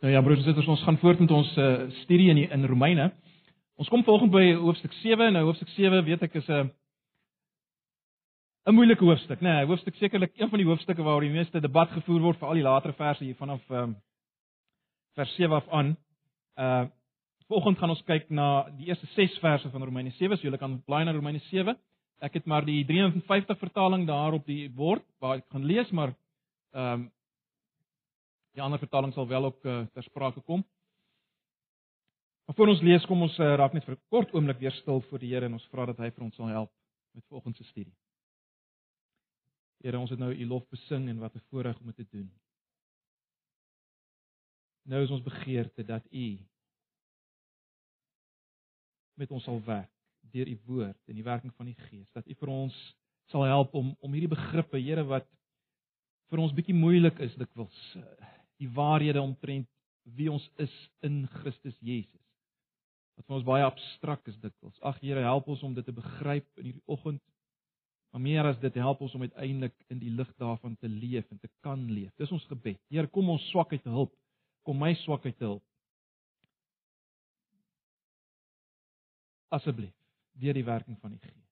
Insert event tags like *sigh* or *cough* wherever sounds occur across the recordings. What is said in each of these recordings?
Nou ja, broers en susters, ons gaan voort met ons uh, studie in die, in Romeine. Ons kom volgens by hoofstuk 7. Nou hoofstuk 7 weet ek is 'n 'n moeilike hoofstuk, né? Nee, hoofstuk sekerlik een van die hoofstukke waaroor die meeste debat gevoer word vir al die latere verse hier vanaf um, vers 7 af aan. Uh Vanoggend gaan ons kyk na die eerste 6 verse van Romeine 7. So julle kan blaai na Romeine 7. Ek het maar die 53 vertaling daar op die bord waar ek gaan lees, maar ehm um, Die ander vertaling sal wel ook uh, ter sprake kom. Maar voor ons lees, kom ons uh, raak net vir 'n kort oomblik weer stil voor die Here en ons vra dat hy vir ons sal help met volgende studie. Here, ons het nou u lof besing en wat 'n voorreg om dit te doen. Nou is ons begeerte dat u met ons sal werk deur u woord en die werking van die Gees, dat u vir ons sal help om om hierdie begrippe, Here, wat vir ons bietjie moeilik is dikwels uh, die waarhede omtrent wie ons is in Christus Jesus. Wat vir ons baie abstrakt is dikwels. Ag Here, help ons om dit te begryp in hierdie oggend. Maar meer as dit, help ons om uiteindelik in die lig daarvan te leef en te kan leef. Dis ons gebed. Here, kom ons swakheid te help. Kom my swakheid te help. Asseblief, deur die werking van die Gees.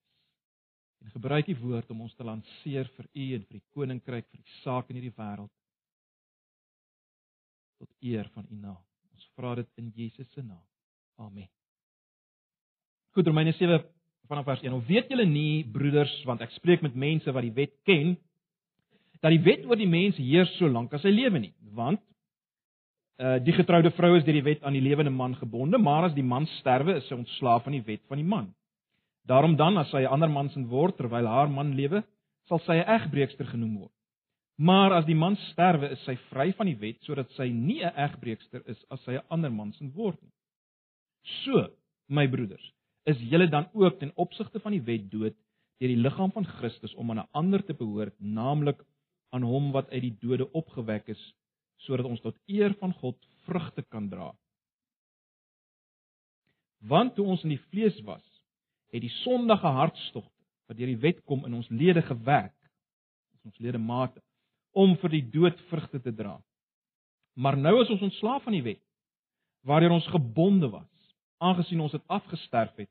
En gebruik die woord om ons te lanseer vir U en vir die koninkryk, vir die saak in hierdie wêreld tot eer van U naam. Ons vra dit in Jesus se naam. Amen. Goed, Romeine 7 vanaf vers 1. Of weet julle nie, broeders, want ek spreek met mense wat die wet ken, dat die wet oor die mens heers solank as hy lewe nie, want uh die getroude vrou is deur die wet aan die lewende man gebonde, maar as die man sterwe, is sy ontslaaf van die wet van die man. Daarom dan as sy 'n ander man se word terwyl haar man lewe, sal sy 'n egbreekster genoem word. Maar as die man sterwe, is sy vry van die wet sodat sy nie 'n egbreekster is as sy 'n ander man se word nie. So, my broeders, is julle dan ook ten opsigte van die wet dood deur die liggaam van Christus om aan 'n ander te behoort, naamlik aan hom wat uit die dode opgewek is, sodat ons tot eer van God vrugte kan dra. Want toe ons in die vlees was, het die sondige hartstogte wat deur die wet kom in ons lede gewerk, ons ledemate om vir die dood vrugte te dra. Maar nou is ons ontslaaf van die wet waardeur ons gebonde was, aangesien ons dit afgesterf het,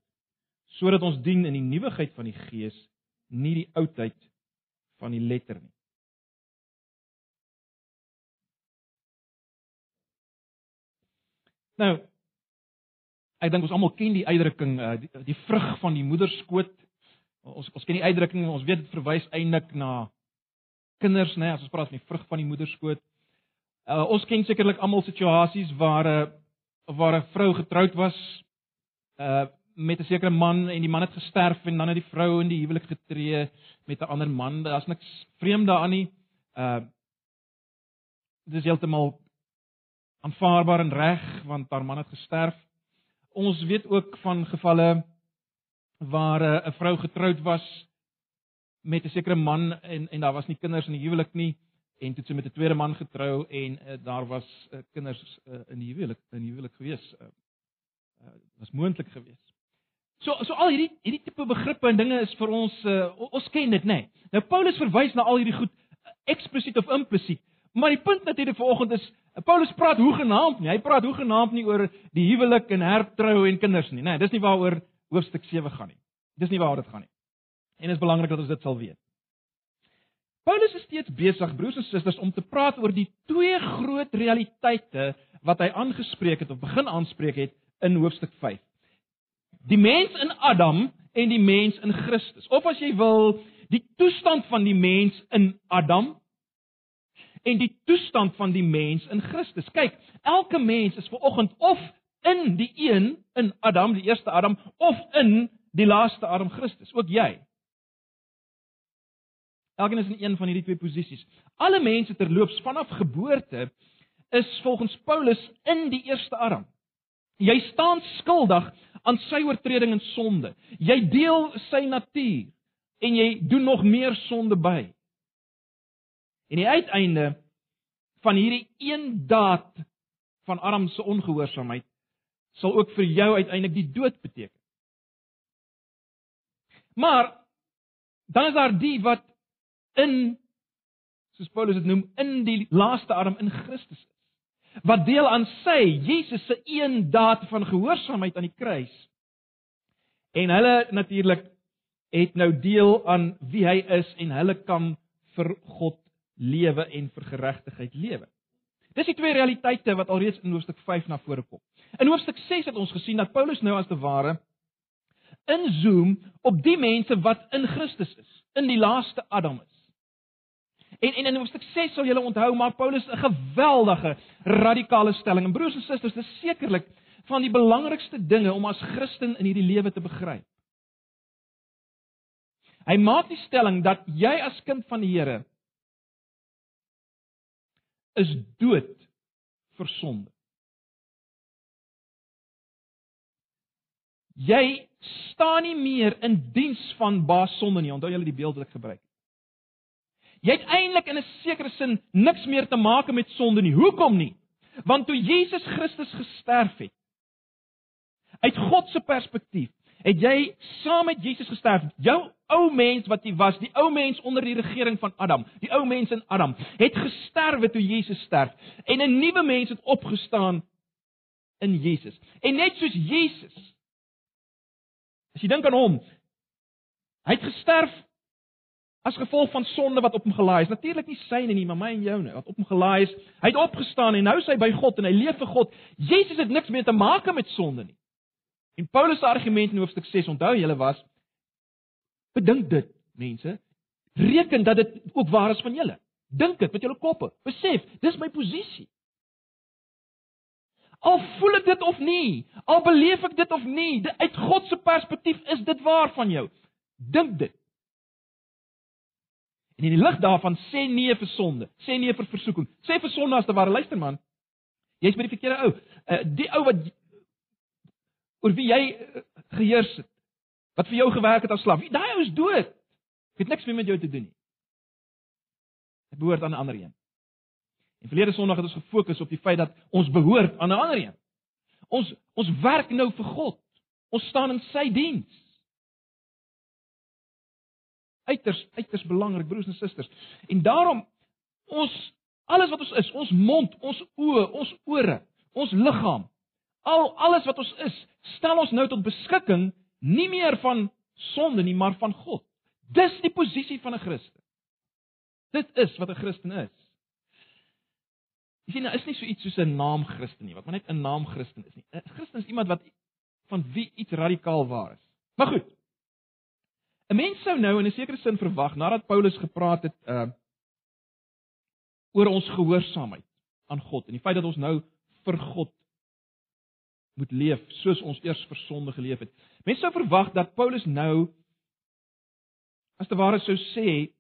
sodat ons dien in die nuwigheid van die gees, nie die oudheid van die letter nie. Nou ek dink ons almal ken die uitdrukking uh, die, die vrug van die moederskoot. Ons ons ken die uitdrukking, ons weet dit verwys eintlik na kinders, nee, as ons praat van die vrug van die moederskoot. Uh, ons ken sekerlik almal situasies waar 'n uh, waar 'n vrou getroud was uh met 'n sekere man en die man het gesterf en dan het die vrou in die huwelik getree met 'n ander man. Daar's niks vreemd daaraan nie. Uh dit is heeltemal aanvaarbaar en reg want haar man het gesterf. Ons weet ook van gevalle waar 'n uh, vrou getroud was met 'n sekere man en en daar was nie kinders in die huwelik nie en toe sy met 'n tweede man getrou en uh, daar was uh, kinders uh, in die huwelik in die huwelik gewees. Uh, uh, was moontlik gewees. So so al hierdie hierdie tipe begrippe en dinge is vir ons uh, ons ken dit nê. Nee. Nou Paulus verwys na al hierdie goed eksplisiet of implisiet. Maar die punt natuurlik vanoggend is Paulus praat hoegenaamd nie. Hy praat hoegenaamd nie oor die huwelik en hertrou en kinders nie. Nee, dis nie waaroor hoofstuk 7 gaan nie. Dis nie waaroor dit gaan nie. En dit is belangrik dat ons dit sal weet. Paulus is steeds besig, broers en susters, om te praat oor die twee groot realiteite wat hy aangespreek het of begin aanspreek het in hoofstuk 5. Die mens in Adam en die mens in Christus. Of as jy wil, die toestand van die mens in Adam en die toestand van die mens in Christus. Kyk, elke mens is vanoggend of in die een in Adam, die eerste Adam, of in die laaste Adam Christus, ook jy. Elkeen is in een van hierdie twee posisies. Alle mense terloops vanaf geboorte is volgens Paulus in die eerste Adam. Jy staan skuldig aan sy oortreding en sonde. Jy deel sy natuur en jy doen nog meer sonde by. En die uiteinde van hierdie een daad van Adam se ongehoorsaamheid sal ook vir jou uiteindelik die dood beteken. Maar dan is daar die wat in soos Paulus dit noem in die laaste arm in Christus is. wat deel aan sy Jesus se een daad van gehoorsaamheid aan die kruis. En hulle natuurlik het nou deel aan wie hy is en hulle kan vir God lewe en vir geregtigheid lewe. Dis die twee realiteite wat alreeds in hoofstuk 5 na vore kom. In hoofstuk 6 het ons gesien dat Paulus nou as te ware inzoom op die mense wat in Christus is, in die laaste Adam is. En en in hoofstuk 6 sal julle onthou maar Paulus 'n geweldige radikale stelling. En broers en susters, dis sekerlik van die belangrikste dinge om as Christen in hierdie lewe te begryp. Hy maak die stelling dat jy as kind van die Here is dood vir sonde. Jy staan nie meer in diens van baas sonde nie. Onthou julle die beeld wat ek gebruik het. Jy het eintlik in 'n sekere sin niks meer te maak met sonde nie. Hoekom nie? Want toe Jesus Christus gesterf het, uit God se perspektief, het jy saam met Jesus gesterf. Jou ou mens wat jy was, die ou mens onder die regering van Adam, die ou mens in Adam, het gesterwe toe Jesus sterf en 'n nuwe mens het opgestaan in Jesus. En net soos Jesus As jy dink aan hom, hy het gesterf as gevolg van sonde wat op hom gelaai is. Natuurlik nie syne nie, maar my en joune wat op hom gelaai is. Hy het opgestaan en nou is hy by God en hy leef vir God. Jesus het niks meer te maak met sonde nie. En Paulus se argument in hoofstuk 6, onthou julle was bedink dit, mense, reken dat dit ook waar is van julle. Dink dit met julle koppe. Besef, dis my posisie. Al voel ek dit of nie, al beleef ek dit of nie, uit God se perspektief is dit waar van jou. Dink dit. En in die lig daarvan sê nee vir sonde, sê nee vir versoeking. Sê vir sonde as te ware, luister man. Jy's by die verkeerde ou. Uh, die ou wat oor wie jy uh, geheers het, wat vir jou gewerk het as slaaf. Daai ou is dood. Dit het niks meer met jou te doen nie. Dit behoort aan 'n ander een. En verlede Sondag het ons gefokus op die feit dat ons behoort aan 'n ander een. Ons ons werk nou vir God. Ons staan in sy diens. Uiters uiters belangrik broers en susters. En daarom ons alles wat ons is, ons mond, ons oë, ons ore, ons liggaam, al alles wat ons is, stel ons nou tot beskikking nie meer van sonde nie, maar van God. Dis die posisie van 'n Christen. Dit is wat 'n Christen is. Jy sien, nou is nie so iets soos 'n naam Christen nie, wat maar net 'n naam Christen is nie. 'n Christen is iemand wat van wie iets radikaal waar is. Maar goed. 'n Mens sou nou in 'n sekere sin verwag nadat Paulus gepraat het uh oor ons gehoorsaamheid aan God en die feit dat ons nou vir God moet leef soos ons eers vir sonde geleef het. Mense sou verwag dat Paulus nou as te ware sou sê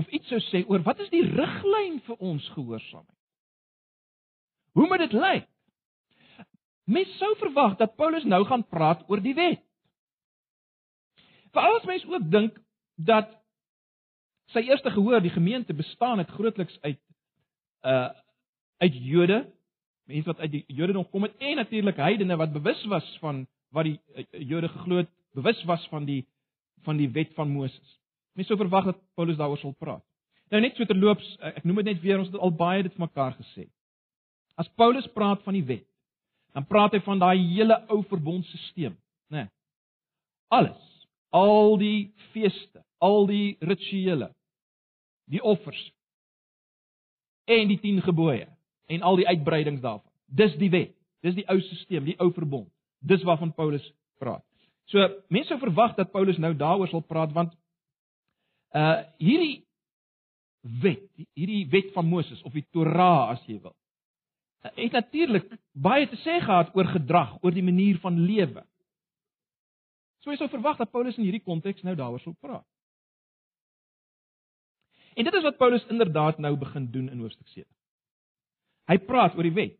of iets sou sê oor wat is die riglyn vir ons gehoorsaamheid? Hoe moet dit lyk? Mens sou verwag dat Paulus nou gaan praat oor die wet. Veral as mens ook dink dat sy eerste gehoor, die gemeente bestaan het grootliks uit uh uit Jode, mense wat uit die Jodendom kom het en natuurlik heidene wat bewus was van wat die uh, Jode geglo het, bewus was van die van die wet van Moses. Mens sou verwag dat Paulus daaroor sal praat. Nou net so terloops, ek noem dit net weer, ons het al baie dit mekaar gesê. As Paulus praat van die wet, dan praat hy van daai hele ou verbondstelsel, né? Nee, alles, al die feeste, al die rituele, die offers en die 10 gebooie en al die uitbreidings daarvan. Dis die wet. Dis die ou stelsel, die ou verbond. Dis waarvan Paulus praat. So mense sou verwag dat Paulus nou daaroor sal praat want Uh hierdie wet, hierdie wet van Moses of die Torah as jy wil. Het natuurlik baie te sê gehad oor gedrag, oor die manier van lewe. So jy sou verwag dat Paulus in hierdie konteks nou daaroor sou praat. En dit is wat Paulus inderdaad nou begin doen in hoofstuk 7. Hy praat oor die wet.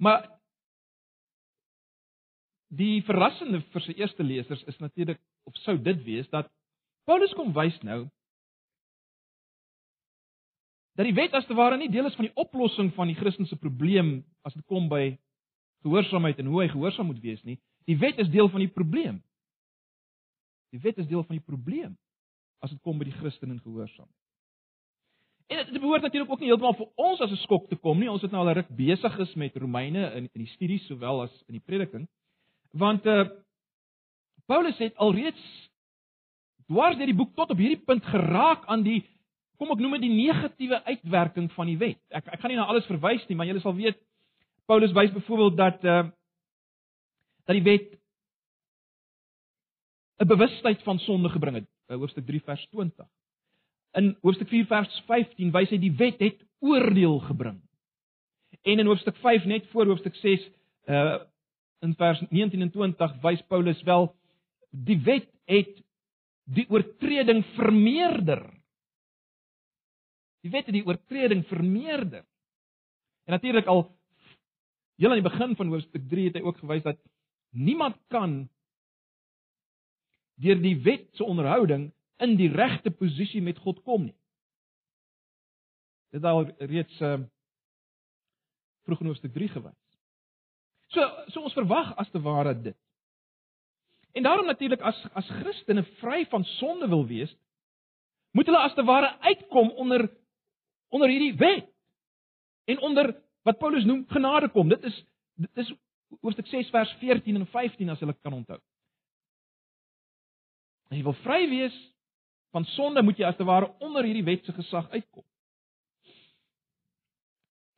Maar die verrassende vir sy eerste lesers is natuurlik of sou dit wees dat Paulus kom wys nou dat die wet as te ware nie deel is van die oplossing van die Christelike probleem as dit kom by gehoorsaamheid en hoe hy gehoorsaam moet wees nie. Die wet is deel van die probleem. Die wet is deel van die probleem as dit kom by die Christen en gehoorsaamheid. En dit behoort natuurlik ook nie heeltemal vir ons as 'n skok te kom nie. Ons het nou al ruk besig is met Romeine in in die studies sowel as in die prediking. Want uh Paulus het alreeds dwars deur die boek tot op hierdie punt geraak aan die kom ek noem dit die negatiewe uitwerking van die wet. Ek ek gaan nie na alles verwys nie, maar julle sal weet Paulus wys byvoorbeeld dat uh dat die wet 'n bewustheid van sonde gebring het. Uh, hoofstuk 3 vers 20. In hoofstuk 4 vers 15 wys hy die wet het oordeel gebring. En in hoofstuk 5 net voor hoofstuk 6 uh in vers 19 en 20 wys Paulus wel die wet het die oortreding vermeerder. Die wet het die oortreding vermeerder. En natuurlik al heel aan die begin van hoofstuk 3 het hy ook gewys dat niemand kan deur die wet se onderhouding in die regte posisie met God kom nie. Dit al reeds uh vroeg in hoofstuk 3 gewys. So so ons verwag as te ware dit. En daarom natuurlik as as Christene vry van sonde wil wees, moet hulle as te ware uitkom onder onder hierdie wet en onder wat Paulus noem genade kom. Dit is dit is hoofstuk 6 vers 14 en 15 as hulle kan onthou. As jy wil vry wees van sonde, moet jy as te ware onder hierdie wet se gesag uitkom.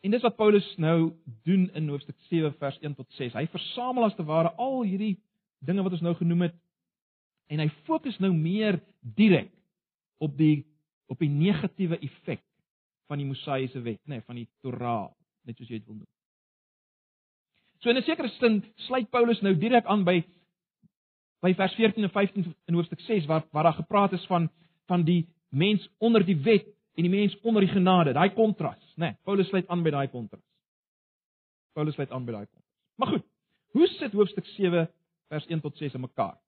En dis wat Paulus nou doen in hoofstuk 7 vers 1 tot 6. Hy versamel as te ware al hierdie dinge wat ons nou genoem het en hy fokus nou meer direk op die op die negatiewe effek van die Mosaïese wet, nê, nee, van die Torah, net soos jy dit wil noem. So in 'n sekere sin sluit Paulus nou direk aan by by vers 14 en 15 in hoofstuk 6 waar waar daar gepraat is van van die mens onder die wet en die mens onder die genade, daai kontras, né? Nee, Paulus sluit aan by daai kontras. Paulus sluit aan by daai kontras. Maar goed, hoe sit hoofstuk 7 vers 1 tot 6 in mekaar?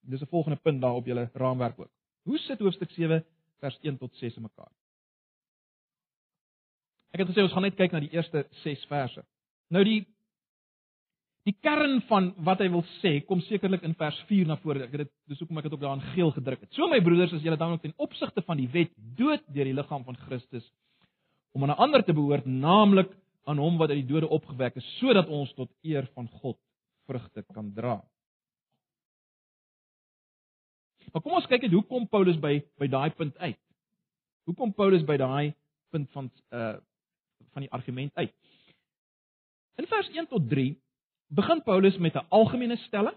Dis 'n volgende punt daar op julle raamwerk ook. Hoe sit hoofstuk 7 vers 1 tot 6 in mekaar? Ek het gesê ons gaan net kyk na die eerste 6 verse. Nou die Die kern van wat hy wil sê kom sekerlik in vers 4 na vore. Ek het dit dis hoekom ek dit ook daar in geel gedruk het. So my broeders, as julle dan ook ten opsigte van die wet dood deur die liggaam van Christus om aan 'n ander te behoort, naamlik aan hom wat uit die dode opgewek is, sodat ons tot eer van God vrugte kan dra. Maar kom ons kyk net hoe kom Paulus by by daai punt uit? Hoe kom Paulus by daai punt van uh van die argument uit? In vers 1 tot begin Paulus met 'n algemene stelling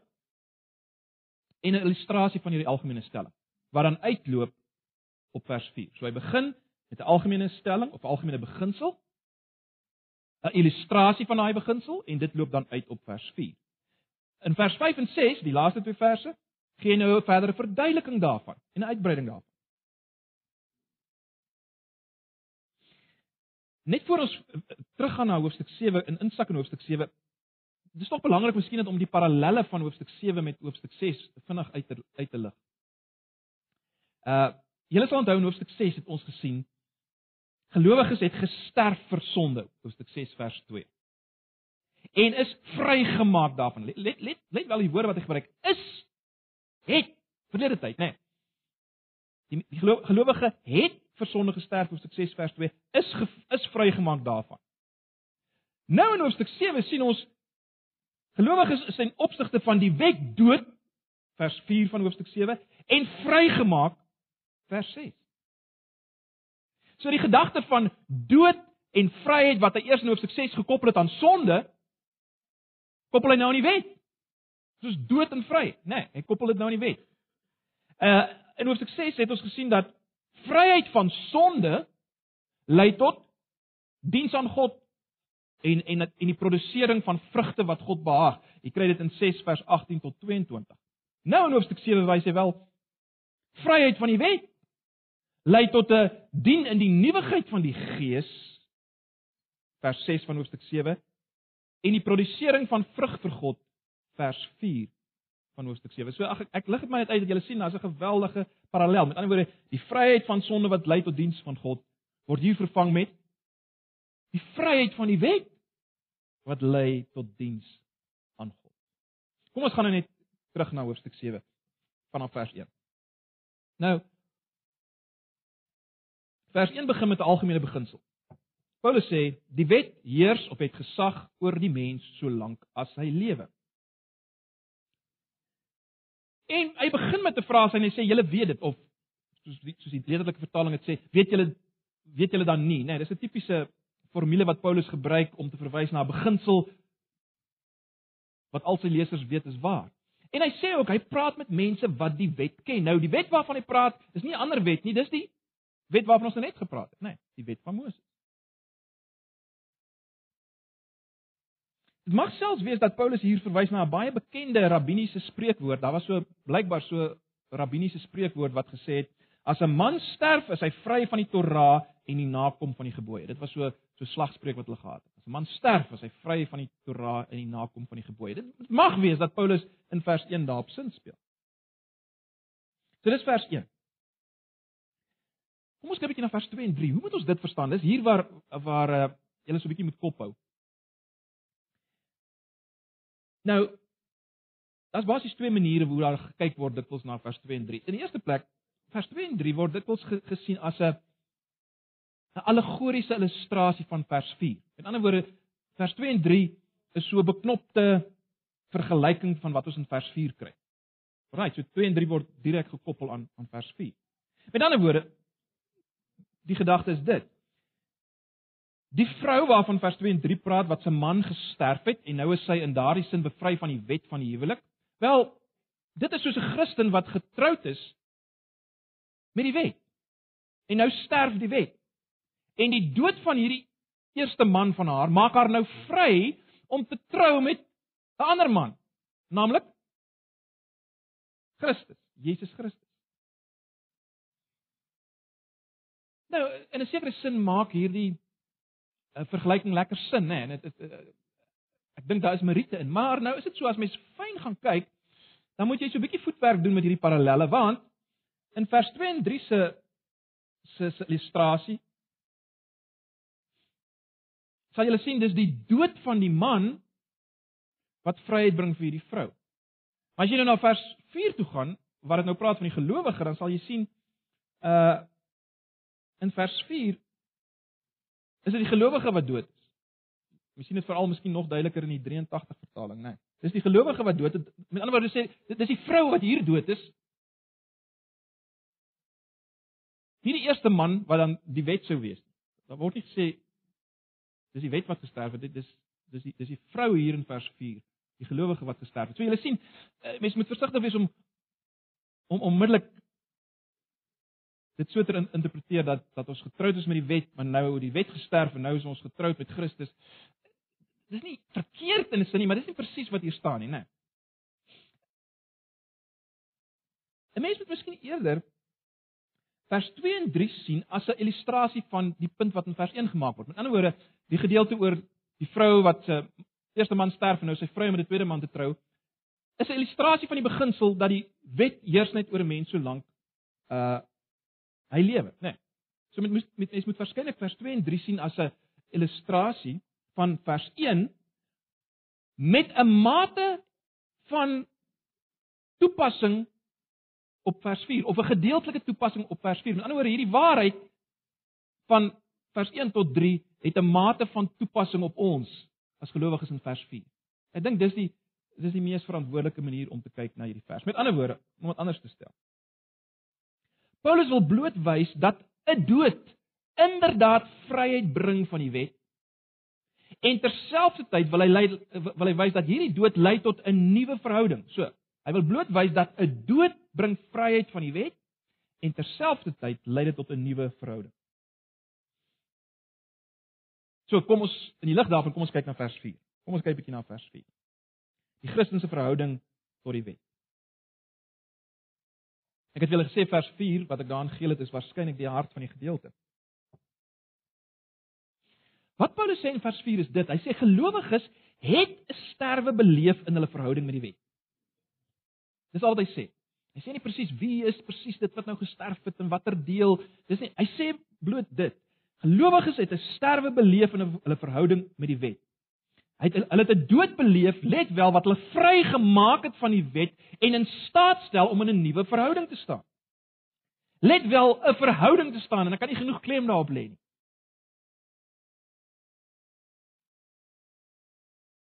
en 'n illustrasie van hierdie algemene stelling wat dan uitloop op vers 4. So hy begin met 'n algemene stelling of algemene beginsel, 'n illustrasie van daai beginsel en dit loop dan uit op vers 4. In vers 5 en 6, die laaste twee verse, gee hy nou 'n verdere verduideliking daarvan en 'n uitbreiding daarvan. Net voor ons teruggaan na hoofstuk 7 in insak in hoofstuk dis tog belangrik miskien om die parallelle van hoofstuk 7 met hoofstuk 6 vinnig uit te uit te lig. Uh julle sal onthou in hoofstuk 6 het ons gesien gelowiges het gesterf vir sonde, hoofstuk 6 vers 2. En is vrygemaak daarvan. Let let let wel die woorde wat hy gebruik. Is het verlede tyd, né? Nee. Die, die gelowige het vir sonde gesterf, hoofstuk 6 vers 2 is is vrygemaak daarvan. Nou in hoofstuk 7 sien ons Gelowiges is in opsigte van die wet dood vers 4 van hoofstuk 7 en vrygemaak vers 6. So die gedagte van dood en vryheid wat hy eers in hoofstuk 6 gekoppel het aan sonde, koppel hy nou aan die wet. Soos dood en vry, nê, nee, hy koppel dit nou aan die wet. Uh in hoofstuk 6 het ons gesien dat vryheid van sonde lei tot diens aan God en en en die produsering van vrugte wat God behaag. Jy kry dit in 6 vers 18 tot 22. Nou in hoofstuk 7 wys hy wel vryheid van die wet lei tot 'n dien in die nuwigheid van die gees vers 6 van hoofstuk 7 en die produsering van vrug vir God vers 4 van hoofstuk 7. So ag ek, ek lig dit maar net uit dat julle sien daar's 'n geweldige parallel. Met ander woorde, die vryheid van sonde wat lei tot diens van God word hier vervang met die vryheid van die wet wat lei tot diens aan God. Kom ons gaan nou net terug na hoofstuk 7 vanaf vers 1. Nou Vers 1 begin met 'n algemene beginsel. Paulus sê die wet heers of het gesag oor die mens solank as hy lewe. En hy begin met 'n vraag en hy sê julle weet dit of soos die soos die letterlike vertaling dit sê, weet julle weet julle dan nie, nee, dis 'n tipiese formule wat Paulus gebruik om te verwys na 'n beginsel wat al sy lesers weet is waar. En hy sê ook hy praat met mense wat die wet ken. Nou die wet waarvan hy praat, is nie 'n ander wet nie, dis die wet waarvan ons net gepraat het, nê, nee, die wet van Moses. Dit mag selfs wees dat Paulus hier verwys na 'n baie bekende rabbiniese spreekwoord. Daar was so blykbaar so rabbiniese spreekwoord wat gesê het: As 'n man sterf, is hy vry van die Torah en die nakom van die gebooie. Dit was so so slagspreuk wat hulle gehad het. As 'n man sterf, is hy vry van die Torah en die nakom van die gebooie. Dit mag wees dat Paulus in vers 1 daarop sin speel. So dis vers 1. Kom ons kyk 'n bietjie na vers 2 en 3. Hoe moet ons dit verstaan? Dis hier waar waar uh, julle so 'n bietjie moet kop hou. Nou daar's basies twee maniere hoe daar gekyk word dikwels na vers 2 en 3. In die eerste plek, vers 2 en 3 word dikwels gesien as 'n 'n allegoriese illustrasie van vers 4. Met ander woorde, vers 2 en 3 is so 'n beknopte vergelyking van wat ons in vers 4 kry. Right, so 2 en 3 word direk gekoppel aan aan vers 4. Met ander woorde, die gedagte is dit: Die vrou waarvan vers 2 en 3 praat wat se man gesterf het en nou is sy in daardie sin bevry van die wet van die huwelik. Wel, dit is soos 'n Christen wat getroud is met die wet. En nou sterf die wet. En die dood van hierdie eerste man van haar maak haar nou vry om te trou met 'n ander man, naamlik Christus, Jesus Christus. Nou, in 'n sekere sin maak hierdie 'n vergelyking lekker sin, nê? En dit is eh, ek dink daar is meriete in. Maar nou is dit so as mens fyn gaan kyk, dan moet jy so 'n bietjie voetwerk doen met hierdie parallelle want in vers 2 en 3 se se illustrasie sal julle sien dis die dood van die man wat vryheid bring vir hierdie vrou. As jy nou na vers 4 toe gaan waar dit nou praat van die gelowige, dan sal jy sien uh in vers Is dit die gelowige wat dood is? Miskien is veral miskien nog duideliker in die 83 vertaling, né? Nee. Dis die gelowige wat dood het. Met ander woorde sê dit is die vrou wat hier dood is. Nie die eerste man wat dan die wet sou wees. Daar word nie gesê dis die wet wat gesterf het, dit is dis die dis die vrou hier in vers 4, die gelowige wat gesterf het. So julle sien, eh, mense moet versigtig wees om om onmiddellik dit so te interpreteer dat dat ons getroud is met die wet, maar nou die wet gesterf en nou is ons getroud met Christus. Dis nie verkeerd in 'n sin nie, maar dis nie presies wat hier staan nie, né? 'n Mens moet miskien eerder vers 2 en 3 sien as 'n illustrasie van die punt wat in vers 1 gemaak word. Met ander woorde, die gedeelte oor die vrou wat se eerste man sterf en nou sy vrou met 'n tweede man te trou, is 'n illustrasie van die beginsel dat die wet heers net oor 'n mens solank uh hy lewe, né? Nee. So met met mens moet waarskynlik vers 2 en 3 sien as 'n illustrasie van vers 1 met 'n mate van toepassing op vers 4 of 'n gedeeltelike toepassing op vers 4. Met ander woorde, hierdie waarheid van vers 1 tot 3 het 'n mate van toepassing op ons as gelowiges in vers 4. Ek dink dis die dis die mees verantwoordelike manier om te kyk na hierdie vers. Met ander woorde, om dit anders te stel. Paulus wil blootwys dat 'n dood inderdaad vryheid bring van die wet. En terselfdertyd wil hy lei, wil hy wys dat hierdie dood lei tot 'n nuwe verhouding. So, hy wil blootwys dat 'n dood bring vryheid van die wet en terselfdertyd lei dit tot 'n nuwe verhouding. So, kom ons in die lig daarvan kom ons kyk na vers 4. Kom ons kyk bietjie na vers 4. Die Christelike verhouding tot die wet. Ek het julle gesê vers 4 wat ek daarin geel het is waarskynlik die hart van die gedeelte. Wat Paulus sê in vers 4 is dit. Hy sê gelowiges het 'n sterwe beleef in hulle verhouding met die wet. Dis al wat hy sê. Hy sê nie presies wie is presies dit wat nou gesterf het en watter deel. Dis nie hy sê bloot dit. Gelowiges het 'n sterwe beleef in hulle verhouding met die wet. Hy het hulle het 'n dood beleef, let wel wat hulle vrygemaak het van die wet en in staat stel om in 'n nuwe verhouding te staan. let wel 'n verhouding te staan en ek kan nie genoeg klem daarop lê nie.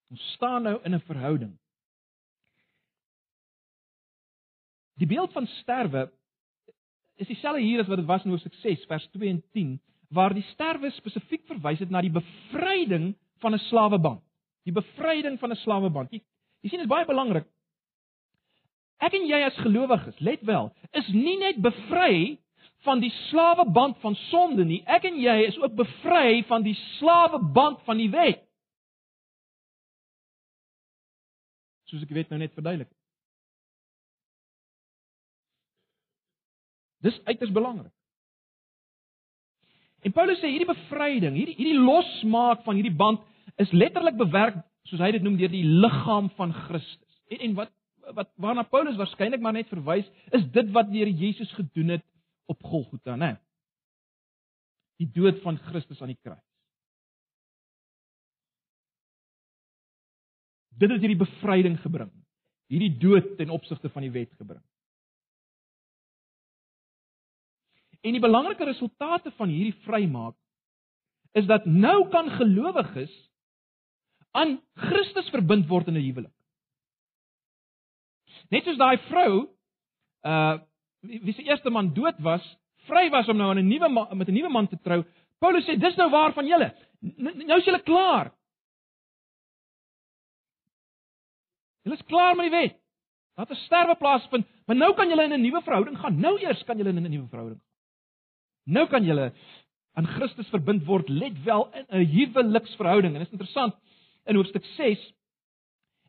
Ons staan nou in 'n verhouding. Die beeld van sterwe is dieselfde hier as wat dit was in Hoofstuk 6 vers 2 en 10 waar die sterwe spesifiek verwys het na die bevryding van 'n slaweband. Die bevryding van 'n slaweband. Jy, jy sien dit is baie belangrik. Ek en jy as gelowiges, let wel, is nie net bevry van die slaweband van sonde nie. Ek en jy is ook bevry van die slaweband van die wet. Soos ek weet nou net verduidelik. Dis uiters belangrik. En Paulus sê hierdie bevryding, hierdie hierdie losmaak van hierdie band is letterlik bewerk, soos hy dit noem, deur die liggaam van Christus. En, en wat wat waarna Paulus waarskynlik maar net verwys, is dit wat deur Jesus gedoen het op Golgotha, né? Die dood van Christus aan die kruis. Dit het hierdie bevryding gebring. Hierdie dood ten opsigte van die wet gebring. En die belangrike resultate van hierdie vrymaak is dat nou kan gelowiges aan Christus verbind word in 'n huwelik. Net soos daai vrou uh wie se eerste man dood was, vry was om nou 'n nuwe met 'n nuwe man te trou. Paulus sê dis nou waar van julle. Nou is julle klaar. Julle is klaar met die wet. Dat 'n sterwe plaasvind, maar nou kan julle in 'n nuwe verhouding gaan. Nou eers kan julle in 'n nuwe verhouding Nou kan jy aan Christus verbind word, let wel in 'n huweliksverhouding. En dit is interessant. In hoofstuk 6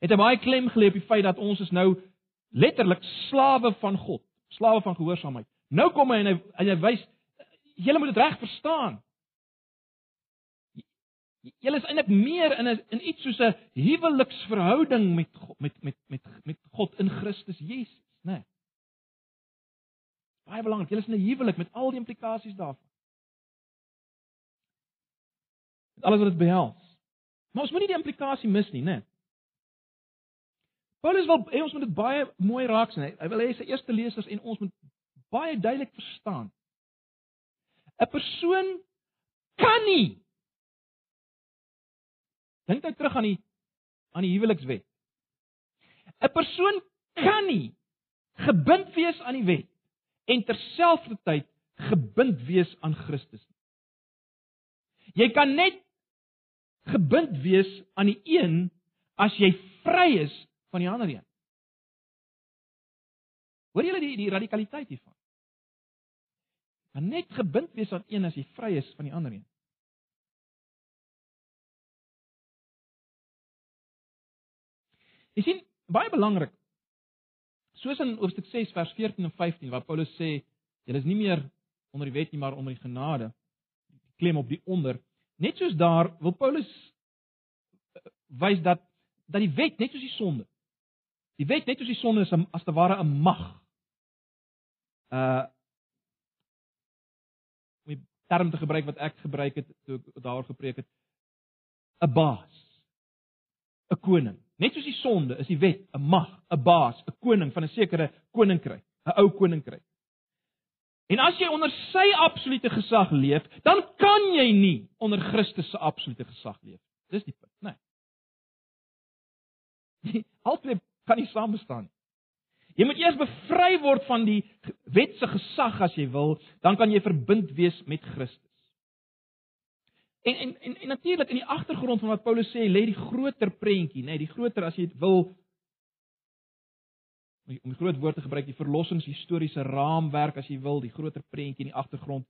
het hy baie klem gelê op die feit dat ons is nou letterlik slawe van God, slawe van gehoorsaamheid. Nou kom hy en hy en hy wys julle moet dit reg verstaan. Julle is eintlik meer in 'n in iets soos 'n huweliksverhouding met God, met met met met God in Christus Jesus, né? Nee. Baie belangrik, julle is in 'n huwelik met al die implikasies daarvan. Met alles wat dit behels. Maar ons moenie die implikasie mis nie, né? Paulus wil hê ons moet dit baie mooi raak sien. Hy wil hê sy eerste lesers en ons moet baie duidelik verstaan. 'n Persoon kan nie Dink nou terug aan die aan die huwelikswet. 'n Persoon kan nie gebind wees aan die wet en terselfdertyd gebind wees aan Christus. Jy kan net gebind wees aan die een as jy vry is van die ander een. Hoor julle die die radikaliteit hiervan? Kan net gebind wees aan een as jy vry is van die ander een. Jy sien, baie belangrik. Soos in hoofstuk 6 vers 14 en 15 waar Paulus sê julle is nie meer onder die wet nie maar onder die genade. Die klem op die onder. Net soos daar wil Paulus eh, wys dat dat die wet net soos die sonde. Die wet net soos die sonde is as te ware 'n mag. Uh om die term te gebruik wat ek gebruik het toe ek daar gepreek het. 'n baas. 'n koning. Net soos die sonde is die wet 'n mag, 'n baas, 'n koning van 'n sekere koninkryk, 'n ou koninkryk. En as jy onder sy absolute gesag leef, dan kan jy nie onder Christus se absolute gesag leef. Dis die punt, né? Nee. Albei kan nie saam bestaan nie. Jy moet eers bevry word van die wet se gesag as jy wil, dan kan jy verbind wees met Christus. En en en, en natuurlik in die agtergrond van wat Paulus sê, lê die groter prentjie, nê, nee, die groter as jy dit wil om 'n groot woord te gebruik, die verlossingshistoriese raamwerk as jy wil, die groter prentjie in die agtergrond.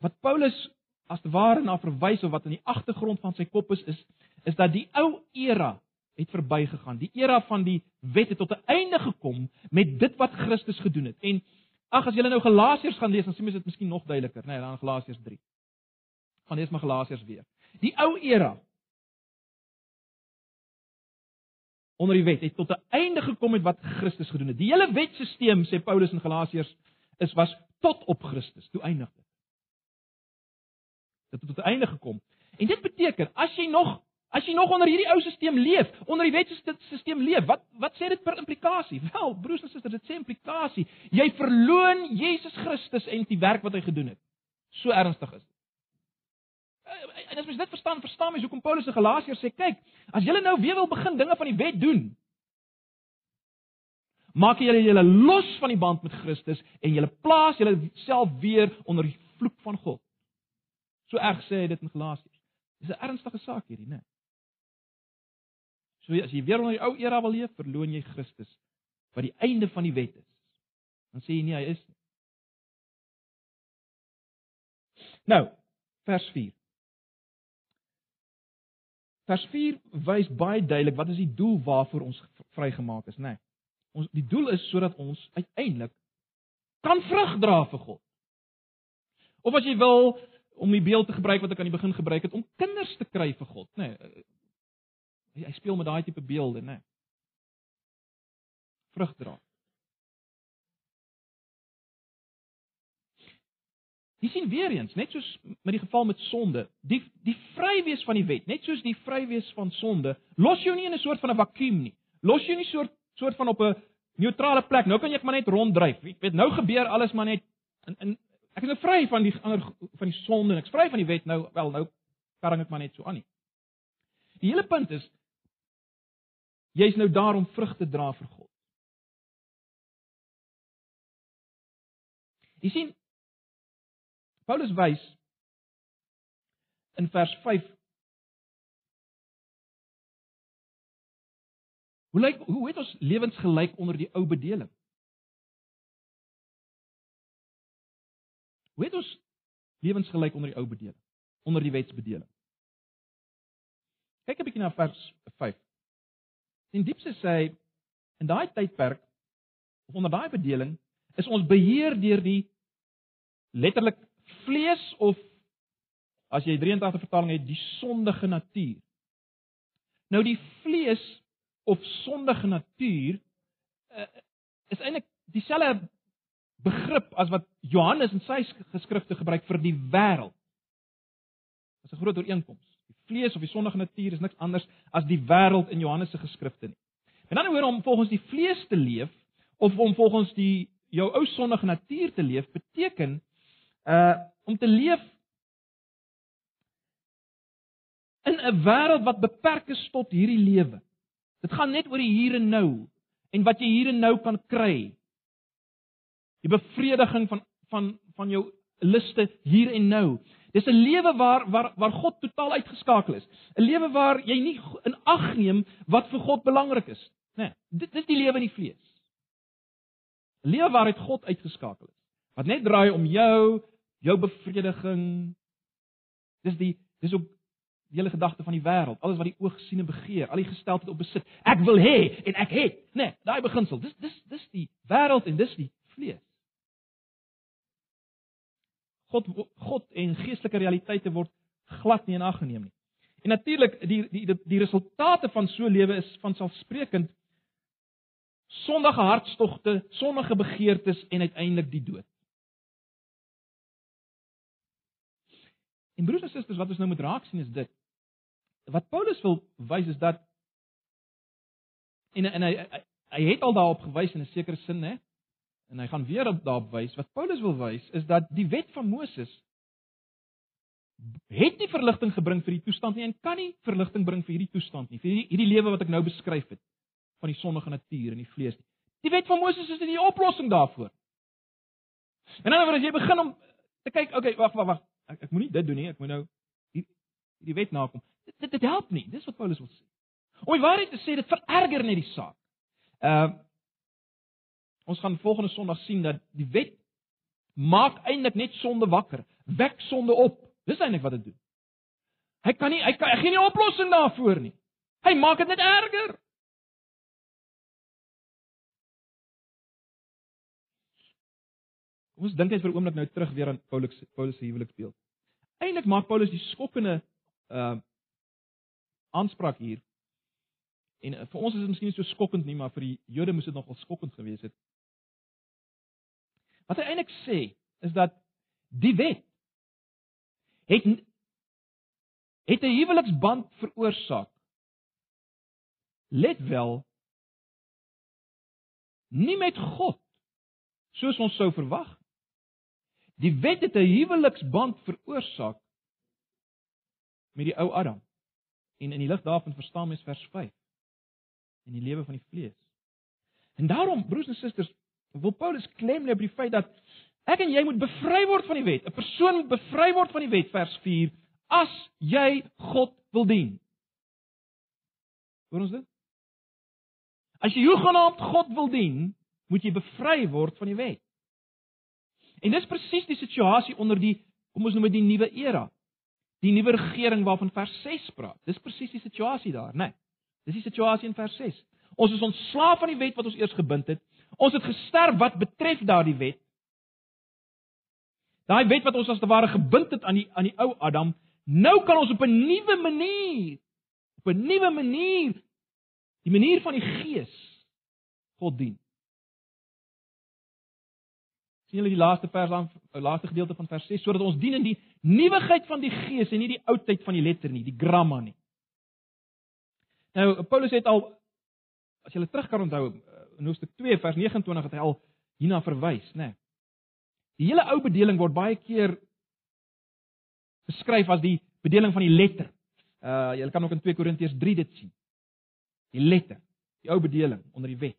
Wat Paulus as te ware na verwys of wat in die agtergrond van sy kop is, is is dat die ou era het verbygegaan. Die era van die wet het tot 'n einde gekom met dit wat Christus gedoen het. En ag as jy nou Galasiërs gaan lees, dan sien jy dit miskien nog duideliker, nê, nee, dan Galasiërs 3 gaan lees maar Galasiërs weer. Die ou era onder die wet het tot 'n einde gekom met wat Christus gedoen het. Die hele wetstelsel sê Paulus in Galasiërs is was tot op Christus. Toe eindig dit. Dit het tot 'n einde gekom. En dit beteken as jy nog As jy nog onder hierdie ou stelsel leef, onder die wetstelsel leef, wat wat sê dit per implikasie? Wel, broers en susters, dit sê implikasie. Jy verloon Jesus Christus en die werk wat hy gedoen het. So ernstig is dit. Eh, en as mens dit verstaan, verstaan mens hoekom Paulus in Galasiërs sê, kyk, as julle nou weer wil begin dinge van die wet doen, maak julle julle los van die band met Christus en julle plaas julle self weer onder die vloek van God. So erg sê hy dit in Galasiërs. Dis 'n ernstige saak hierdie, né? So as jy weer onder die ou era wil leef, verloon jy Christus wat die einde van die wet is. Dan sê jy nie hy is nie. Nou, vers 4. Vers 4 wys baie duidelik wat is die doel waarvoor ons vrygemaak is, né? Nee, ons die doel is sodat ons uiteindelik kan vrug dra vir God. Of as jy wil om die beeld te gebruik wat ek aan die begin gebruik het om kinders te kry vir God, né? Nee, Hy speel met daai tipe beelde, né? Vrug dra. Jy sien weer eens, net soos met die geval met sonde, die die vrywees van die wet, net soos die vrywees van sonde, los jou nie in 'n soort van 'n vakuum nie. Los jou nie soort soort van op 'n neutrale plek. Nou kan jy maar net ronddryf. Jy weet, nou gebeur alles maar net in in ek is nou vry van die ander van die sonde en ek's vry van die wet nou. Wel, nou karring ek maar net so aan nie. Die hele punt is Jy's nou daar om vrug te dra vir God. Jy sien Paulus wys in vers 5 Hoe lyk hoe het ons lewens gelyk onder die ou bedeling? Hoe het ons lewens gelyk onder die ou bedeling? Onder die wetsbedeling. Kyk 'n bietjie na vers 5. En diepste sê hy in daai tydperk of onder daai bedeling is ons beheer deur die letterlik vlees of as jy 83 vertaling het die sondige natuur. Nou die vlees of sondige natuur uh, is eintlik dieselfde begrip as wat Johannes in sy geskrifte gebruik vir die wêreld. Dit is 'n groot ooreenkoms vlees of die sondige natuur is niks anders as die wêreld in Johannes se geskrifte nie. En dan hoor om volgens die vlees te leef of om volgens die jou ou sondige natuur te leef beteken uh om te leef in 'n wêreld wat beperk is tot hierdie lewe. Dit gaan net oor die hier en nou en wat jy hier en nou kan kry. Die bevrediging van van van jou liste hier en nou. Dis 'n lewe waar waar waar God totaal uitgeskakel is. 'n Lewe waar jy nie in ag neem wat vir God belangrik is, né? Nee, dit dis die lewe in die vlees. 'n Lewe waaruit God uitgeskakel is. Wat net draai om jou, jou bevrediging. Dis die dis ook die hele gedagte van die wêreld, alles wat die oog sien en begeer, al die gesteldheid op besit. Ek wil hê en ek het? Nee, daai beginsel. Dis dis dis die wêreld en dis die vlees. God God en geestelike realiteite word glad nie in ag geneem nie. En natuurlik die die die, die resultate van so lewe is van selfsprekend sondige hartstogte, sondige begeertes en uiteindelik die dood. En broers en susters, wat ons nou moet raak sien is dit. Wat Paulus wil wys is dat en en hy hy, hy het al daarop gewys in 'n sekere sin, hè? En hy gaan weer daarop wys wat Paulus wil wys is dat die wet van Moses het nie verligting gebring vir die toestand nie en kan nie verligting bring vir hierdie toestand nie, vir hierdie, hierdie lewe wat ek nou beskryf het van die sondige natuur en die vlees nie. Die wet van Moses is nie die oplossing daarvoor. En dan wanneer jy begin om te kyk, okay, wag, wag, wag. Ek ek moenie dit doen nie, ek moet nou hierdie wet nakom. Dit, dit dit help nie. Dis wat Paulus wil sê. Om die waarheid te sê, dit vererger net die saak. Ehm uh, Ons gaan volgende Sondag sien dat die wet maak eintlik net sonde wakker, wek sonde op. Dis eintlik wat dit doen. Hy kan nie hy kan hy gee nie oplossing daarvoor nie. Hy maak dit net erger. Ons dink net vir 'n oomblik nou terug weer aan Paulus Paulus se huweliksbeeld. Eintlik maak Paulus die skokkende uh aanspraak hier. En uh, vir ons is dit miskien nie so skokkend nie, maar vir die Jode moes dit nogal skokkend gewees het. Wat hy eintlik sê is dat die wet het het 'n huweliksband veroorsaak. Let wel nie met God soos ons sou verwag. Die wet het 'n huweliksband veroorsaak met die ou Adam. En in die lig daarvan verstaan mens vers 5 in die lewe van die vlees. En daarom, broers en susters, wil Paulus klem lê op die feit dat ek en jy moet bevry word van die wet. 'n Persoon moet bevry word van die wet vers 4 as jy God wil dien. Hoor ons dit? As jy hoegenaamd God wil dien, moet jy bevry word van die wet. En dis presies die situasie onder die kom ons noem dit die nuwe era. Die nuwe regering waarvan vers 6 praat. Dis presies die situasie daar, né? Nee, dis die situasie in vers 6. Ons is ontslaaf van die wet wat ons eers gebind het. Ons het gesterf wat betref daardie wet. Daai wet wat ons as te ware gebind het aan die aan die ou Adam, nou kan ons op 'n nuwe manier op 'n nuwe manier die manier van die Gees God dien sien julle die laaste vers aan die laaste gedeelte van vers 6 sodat ons dien in die nuwigheid van die gees en nie die oudheid van die letter nie, die gramma nie. Nou Paulus het al as jy terug kan onthou in Hoofstuk 2 vers 29 het hy al hierna verwys, né? Nee. Die hele ou bedeling word baie keer beskryf as die bedeling van die letter. Uh jy kan ook in 2 Korintiërs 3 dit sien. Die letter, die ou bedeling onder die wet.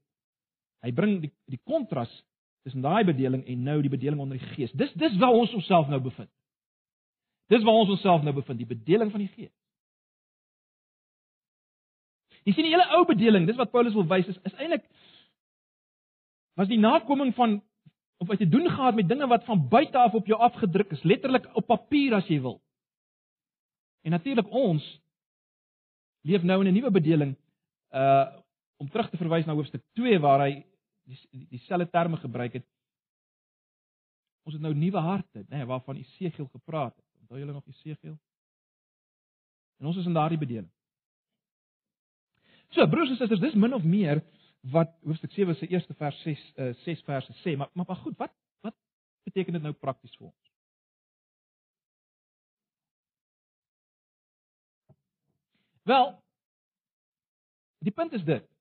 Hy bring die die kontras tussen daai bedeling en nou die bedeling onder die Gees. Dis dis waar ons onsself nou bevind. Dis waar ons onsself nou bevind, die bedeling van die Gees. Jy sien die hele ou bedeling, dis wat Paulus wil wys is is eintlik was die nakoming van of wat jy doen gehad met dinge wat van buite af op jou afgedruk is, letterlik op papier as jy wil. En natuurlik ons leef nou in 'n nuwe bedeling uh om terug te verwys na hoofstuk 2 waar hy die dieselfde terme gebruik het. Ons het nou nuwe harte, nê, nee, waarvan Esegiel gepraat het. Onthou julle nog Esegiel? En ons is in daardie bedeling. So, broers en susters, dis min of meer wat hoofstuk 7 se eerste vers 6 uh, 6 verse sê, maar maar, maar goed, wat wat beteken dit nou prakties vir ons? Wel, die punt is dit.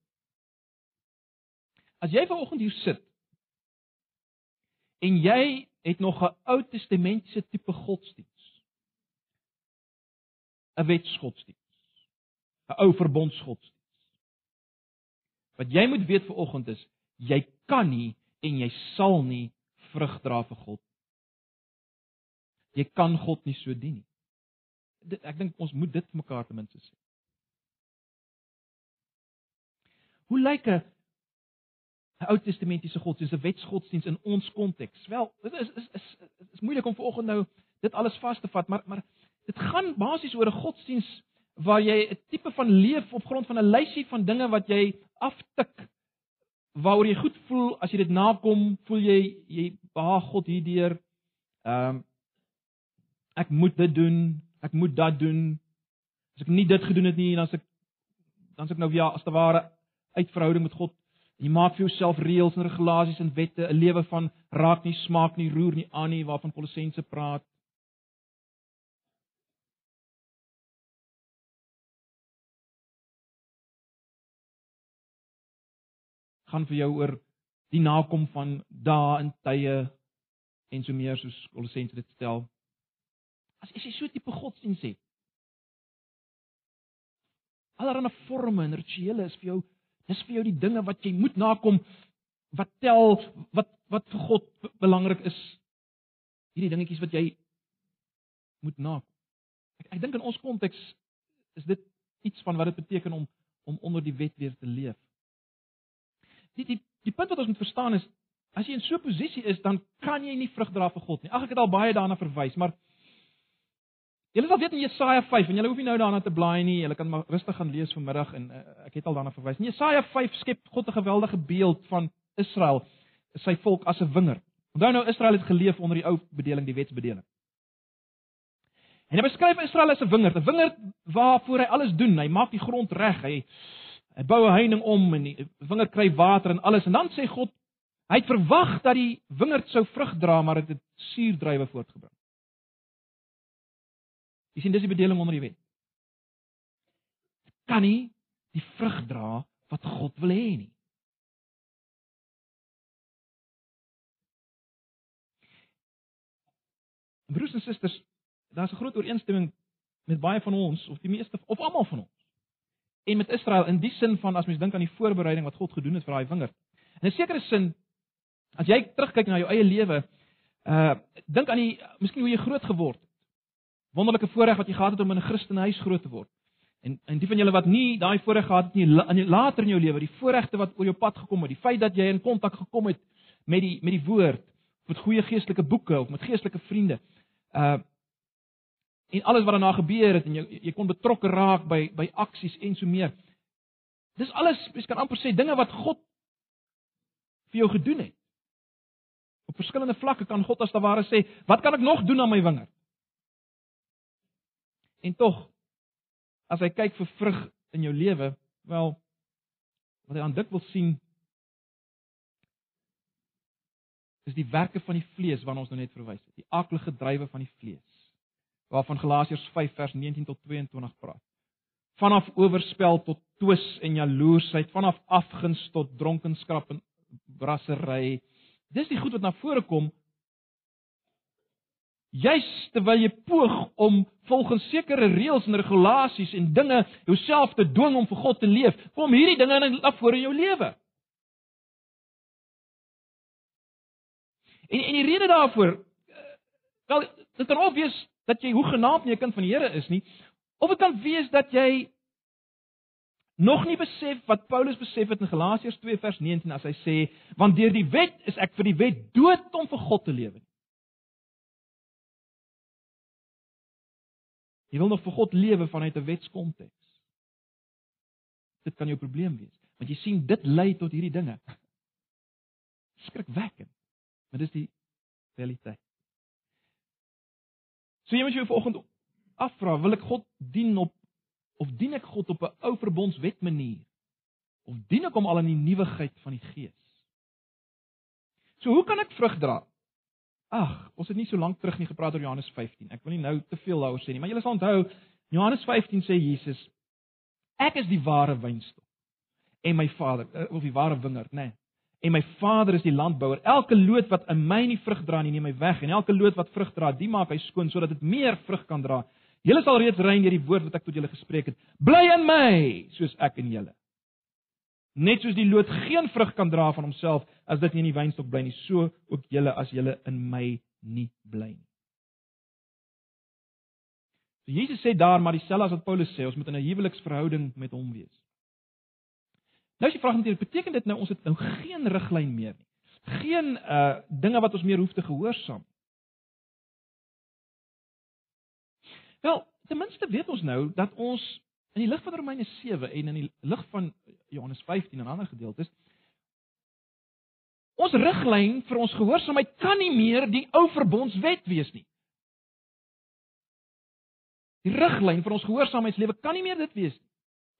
As jy vanoggend hier sit en jy het nog 'n Ou Testamentiese tipe godsdiens. 'n Wetsgodsdiens. 'n Ou verbondsgodsdiens. Wat jy moet weet vanoggend is, jy kan nie en jy sal nie vrug dra vir God. Jy kan God nie so dien nie. Ek dink ons moet dit mekaar ten minste sê. Hoe lyk 'n Ou Testamentiese godsdiens, 'n wetsgodsdiens in ons konteks. Wel, dit is is is is, is moeilik om vanoggend nou dit alles vas te vat, maar maar dit gaan basies oor 'n godsdiens waar jy 'n tipe van leef op grond van 'n lysie van dinge wat jy aftik waaroor jy goed voel as jy dit nakom, voel jy jy behaag God hierdeur. Ehm um, ek moet dit doen, ek moet dat doen. As ek nie dit gedoen het nie, dan as ek dan as ek nou ja, as te ware uit verhouding met God Jy maak vir jouself reëls en regulasies en wette, 'n lewe van raak nie, smaak nie, roer nie aan nie waarvan Kolossense praat. gaan vir jou oor die nakom van dae en tye en so meer soos Kolossense dit stel. As jy so tipe godsdiens het. Allerlei forme en rituele is vir jou Dis vir jou die dinge wat jy moet nakom wat tel wat wat vir God belangrik is. Hierdie dingetjies wat jy moet nakom. Ek ek dink in ons konteks is dit iets van wat dit beteken om om onder die wet weer te leef. Die die die punt wat ons moet verstaan is as jy in so 'n posisie is dan kan jy nie vrug dra vir God nie. Ag ek het al baie daarna verwys, maar Julle sal weet in Jesaja 5 en julle hoef nie nou daarna te blaai nie. Julle kan maar rustig gaan lees vanmiddag en uh, ek het al daarna verwys. In Jesaja 5 skep God 'n geweldige beeld van Israel, sy volk as 'n wingerd. Onthou nou Israel het geleef onder die ou bedeling, die wetsbedeling. En hy beskryf Israel as 'n wingerd, 'n wingerd waarvoor hy alles doen. Hy maak die grond reg. Hy hy bou 'n heining om en die wingerd kry water en alles. En dan sê God, hy het verwag dat die wingerd sou vrug dra, maar dit het, het suurdruiwe voortgebring. Jy sien dis die bedeling onder die wet. kan nie die vrug dra wat God wil hê nie. Broers en susters, daar's 'n groot ooreenstemming met baie van ons of die meeste of almal van ons. En met Israel in die sin van as mens dink aan die voorbereiding wat God gedoen het vir daai wingerd. In 'n sekere sin as jy terugkyk na jou eie lewe, uh dink aan die miskien hoe jy groot geword het. Wonderlike voorreg wat jy gehad het om in 'n Christenhuis groot te word. En en die van julle wat nie daai voorreg gehad het nie, in later in jou lewe, die voorregte wat oor jou pad gekom het, die feit dat jy in kontak gekom het met die met die woord, met goeie geestelike boeke of met geestelike vriende. Uh en alles wat daarna gebeur het en jy jy kon betrokke raak by by aksies en so meer. Dis alles, mens kan amper sê dinge wat God vir jou gedoen het. Op verskillende vlakke kan God as te ware sê, "Wat kan ek nog doen aan my wingerd?" En tog as hy kyk vir vrug in jou lewe, wel wat hy aan dik wil sien is die werke van die vlees waarna ons nou net verwys het, die aaklige drywe van die vlees waarvan Galasiërs 5 vers 19 tot 22 praat. Vanaf oorspel tot twis en jaloersheid, vanaf afguns tot dronkenskap en brassery. Dis die goed wat na vore kom. Juis terwyl jy poog om volgens sekere reëls en regulasies en dinge jouself te dwing om vir God te leef, kom hierdie dinge na vore in jou lewe. En en die rede daarvoor eh, wel dit kan obvious dat jy hoegenaamd nie 'n kind van die Here is nie, of dit kan wees dat jy nog nie besef wat Paulus besef het in Galasiërs 2 vers 19 as hy sê, want deur die wet is ek vir die wet dood om vir God te lewe. Jy wil nog vir God lewe vanuit 'n wetskonteks. Dit kan jou probleem wees, want jy sien dit lei tot hierdie dinge. Skrikwekkend. Maar dis die realiteit. So jy moet jou vanoggend afvra, wil ek God dien op of dien ek God op 'n ou verbondswet manier? Of dien ek hom al in die nuwigheid van die Gees? So hoe kan ek vrug dra? Ag, ons het nie so lank terug nie gepraat oor Johannes 15. Ek wil nie nou te veel daaroor sê nie, maar julle sal onthou Johannes 15 sê Jesus ek is die ware wynstok en my Vader eh, of die ware wingerd, nê? Nee en my Vader is die landbouer. Elke loot wat in my nie vrug dra nie, neem hy weg en elke loot wat vrug dra, die maak hy skoon sodat dit meer vrug kan dra. Julle sal reeds rein deur die woord wat ek tot julle gespreek het. Bly in my, soos ek in julle. Net soos die loot geen vrug kan dra van homself as dit nie in die wynstok bly nie, so ook julle as julle in my nie bly nie. So Jesus sê daar maar dieselfde as wat Paulus sê, ons moet in 'n huweliksverhouding met hom wees. Nou as jy vra natuurlik, beteken dit nou ons het nou geen riglyn meer nie. Geen uh dinge wat ons meer hoef te gehoorsaam. Wel, ten minste weet ons nou dat ons in die lig van Romeine 7 en in die lig van Johannes 15 en ander gedeeltes ons riglyn vir ons gehoorsaamheid kan nie meer die ou verbondswet wees nie. Die riglyn vir ons gehoorsaamheidslewe kan nie meer dit wees nie.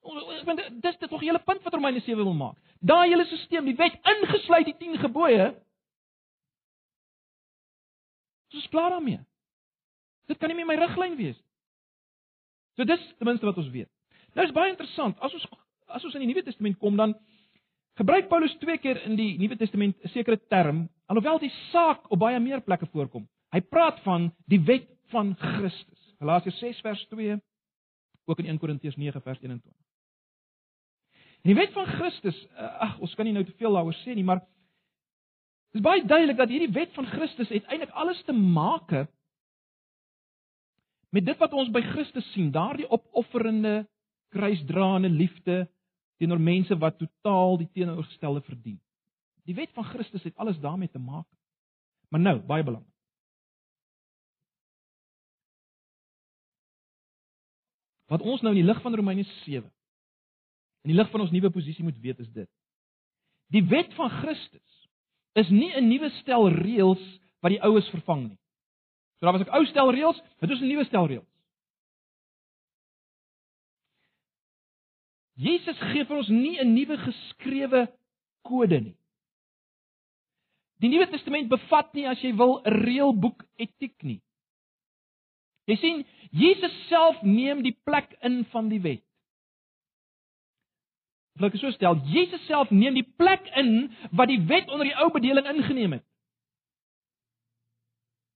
Ek bedoel dis dit tog die hele punt wat Romeine 7 wil maak. Daai hele stelsel, die wet ingesluit die 10 gebooie. Dis is klaar daarmee. Dit kan nie meer my riglyn wees. So dis ten minste wat ons weet. Nou is baie interessant. As ons as ons in die Nuwe Testament kom dan gebruik Paulus twee keer in die Nuwe Testament 'n sekere term, alhoewel die saak op baie meer plekke voorkom. Hy praat van die wet van Christus. Galasiërs 6 vers 2 ook in 1 Korintiërs 9 vers 21. En die wet van Christus, eh, ag, ons kan nie nou te veel daaroor sê nie, maar dit is baie duidelik dat hierdie wet van Christus uiteindelik alles te maak het met dit wat ons by Christus sien, daardie opofferende, kruisdraande liefde teenoor mense wat totaal die teenoorgestelde verdien. Die wet van Christus het alles daarmee te maak. Maar nou, baie belangrik. Wat ons nou in die lig van Romeine In die lig van ons nuwe posisie moet weet is dit. Die wet van Christus is nie 'n nuwe stel reëls wat die oues vervang nie. So daar was 'n ou stel reëls, dit is 'n nuwe stel reëls. Jesus gee vir ons nie 'n nuwe geskrewe kode nie. Die Nuwe Testament bevat nie as jy wil 'n reëlboek etiek nie. Jy sien, Jesus self neem die plek in van die wet. Wil ek so stel, Jesus self neem die plek in wat die wet onder die ou bedeling ingeneem het.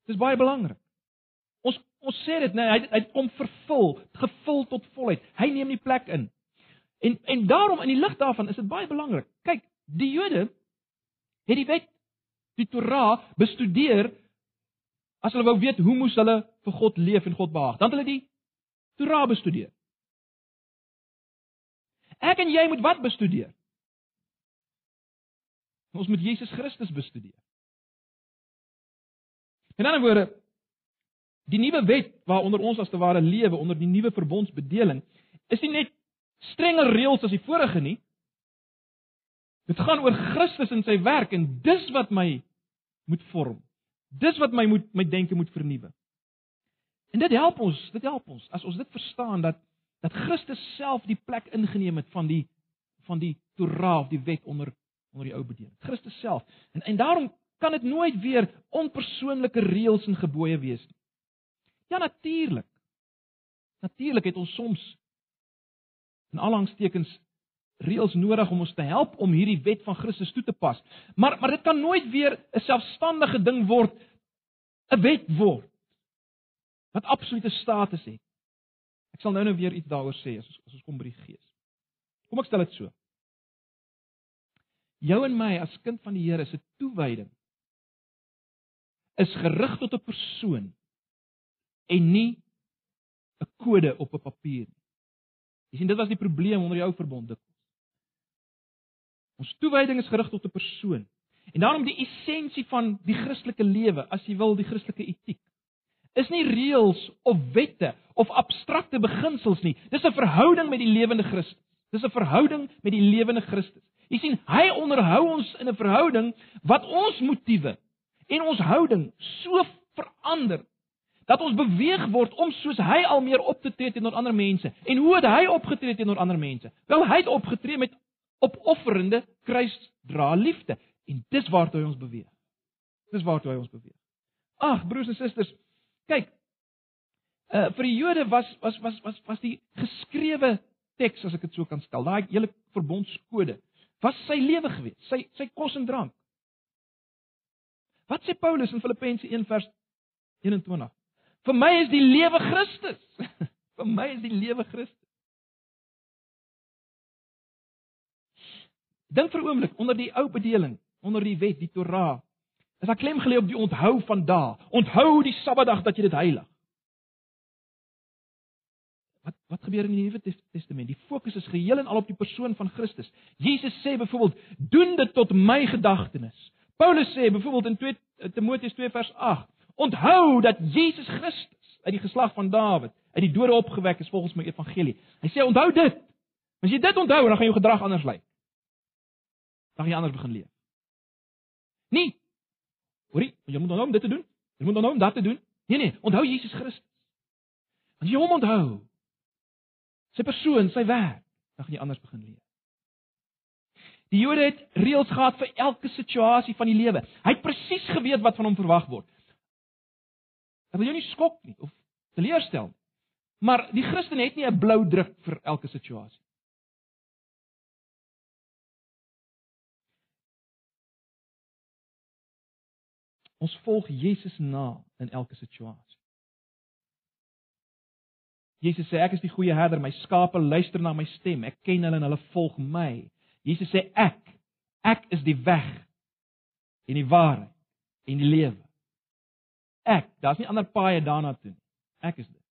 Dis baie belangrik. Ons ons sê dit, nee, hy hy kom vervul, gevul tot volheid. Hy neem die plek in. En en daarom in die lig daarvan is dit baie belangrik. Kyk, die Jode het die wet, die Torah bestudeer as hulle wou weet hoe moes hulle vir God leef en God behaag. Dan het hulle die Torah bestudeer. Ek en jy moet wat bestudeer? Ons moet Jesus Christus bestudeer. In ander woorde, die nuwe wet waaronder ons as te ware lewe onder die nuwe verbondsbedeling, is nie net strenger reëls as die vorige nie. Dit gaan oor Christus en sy werk en dis wat my moet vorm. Dis wat my moet my denke moet vernuwe. En dit help ons, dit help ons as ons dit verstaan dat dat Christus self die plek ingeneem het van die van die Torah of die wet onder onder die ou bedeling. Christus self. En en daarom kan dit nooit weer onpersoonlike reëls en gebooie wees nie. Ja natuurlik. Natuurlik het ons soms in alhangstekens reëls nodig om ons te help om hierdie wet van Christus toe te pas. Maar maar dit kan nooit weer 'n selfstandige ding word, 'n wet word wat absolute status het. Ek sal nou nou weer iets daaroor sê as ons as ons kom by die Gees. Kom ek stel dit so. Jou en my as kind van die Here se toewyding is gerig tot 'n persoon en nie 'n kode op 'n papier nie. Jy sien dit was die probleem onder die ou verbond dit. Ons toewyding is gerig tot 'n persoon. En daarom die essensie van die Christelike lewe, as jy wil, die Christelike etiek, is nie reëls of wette of abstrakte beginsels nie. Dis 'n verhouding met die lewende Christus. Dis 'n verhouding met die lewende Christus. Jy sien, hy onderhou ons in 'n verhouding wat ons motiewe en ons houding so verander dat ons beweeg word om soos hy al meer op te tree teenoor ander mense. En hoe het hy opgetree teenoor ander mense? Wel, hy het opgetree met opofferende kruisdra liefde en dis waartoe hy ons beweeg. Dis waartoe hy ons beweeg. Ag broers en susters, kyk. Uh vir die Jode was was was was was die geskrewe teks as ek dit so kan stel, daai hele verbondskode was sy lewe gewees, sy sy kos en drank. Wat sê Paulus in Filippense 1 vers 21? Vir my is die lewe Christus. *laughs* vir my is die lewe Christus. Dink vir 'n oomblik onder die ou bedeling, onder die wet, die Torah. Is daar klem gelê op die onthou van dae. Onthou die Sabbatdag dat jy dit heilig. Wat wat gebeur in die Nuwe Testament? Die fokus is geheel en al op die persoon van Christus. Jesus sê byvoorbeeld, "Doen dit tot my gedagtenis." Paulus sê byvoorbeeld in 2 Timoteus 2 vers 8, "Onthou dat Jesus Christus uit die geslag van Dawid uit die dode opgewek is volgens my evangelie." Hy sê, "Onthou dit." As jy dit onthou, dan gaan jou gedrag anders lyk dan gaan jy anders begin leef. Nee. Hoorie, jy moet onthou om dit te doen. Jy moet onthou om dat te doen. Nee nee, onthou Jesus Christus. As jy hom onthou, sy persoon, sy werk, dan gaan jy anders begin leef. Die Jode het reëls gehad vir elke situasie van die lewe. Hy het presies geweet wat van hom verwag word. Dit wil jou nie skok nie of teleurstel nie. Maar die Christen het nie 'n blou druk vir elke situasie. Ons volg Jesus na in elke situasie. Jesus sê ek is die goeie herder, my skape luister na my stem. Ek ken hulle en hulle volg my. Jesus sê ek ek is die weg en die waarheid en die lewe. Ek, daar's nie ander paaie daarna toe nie. Ek is dit.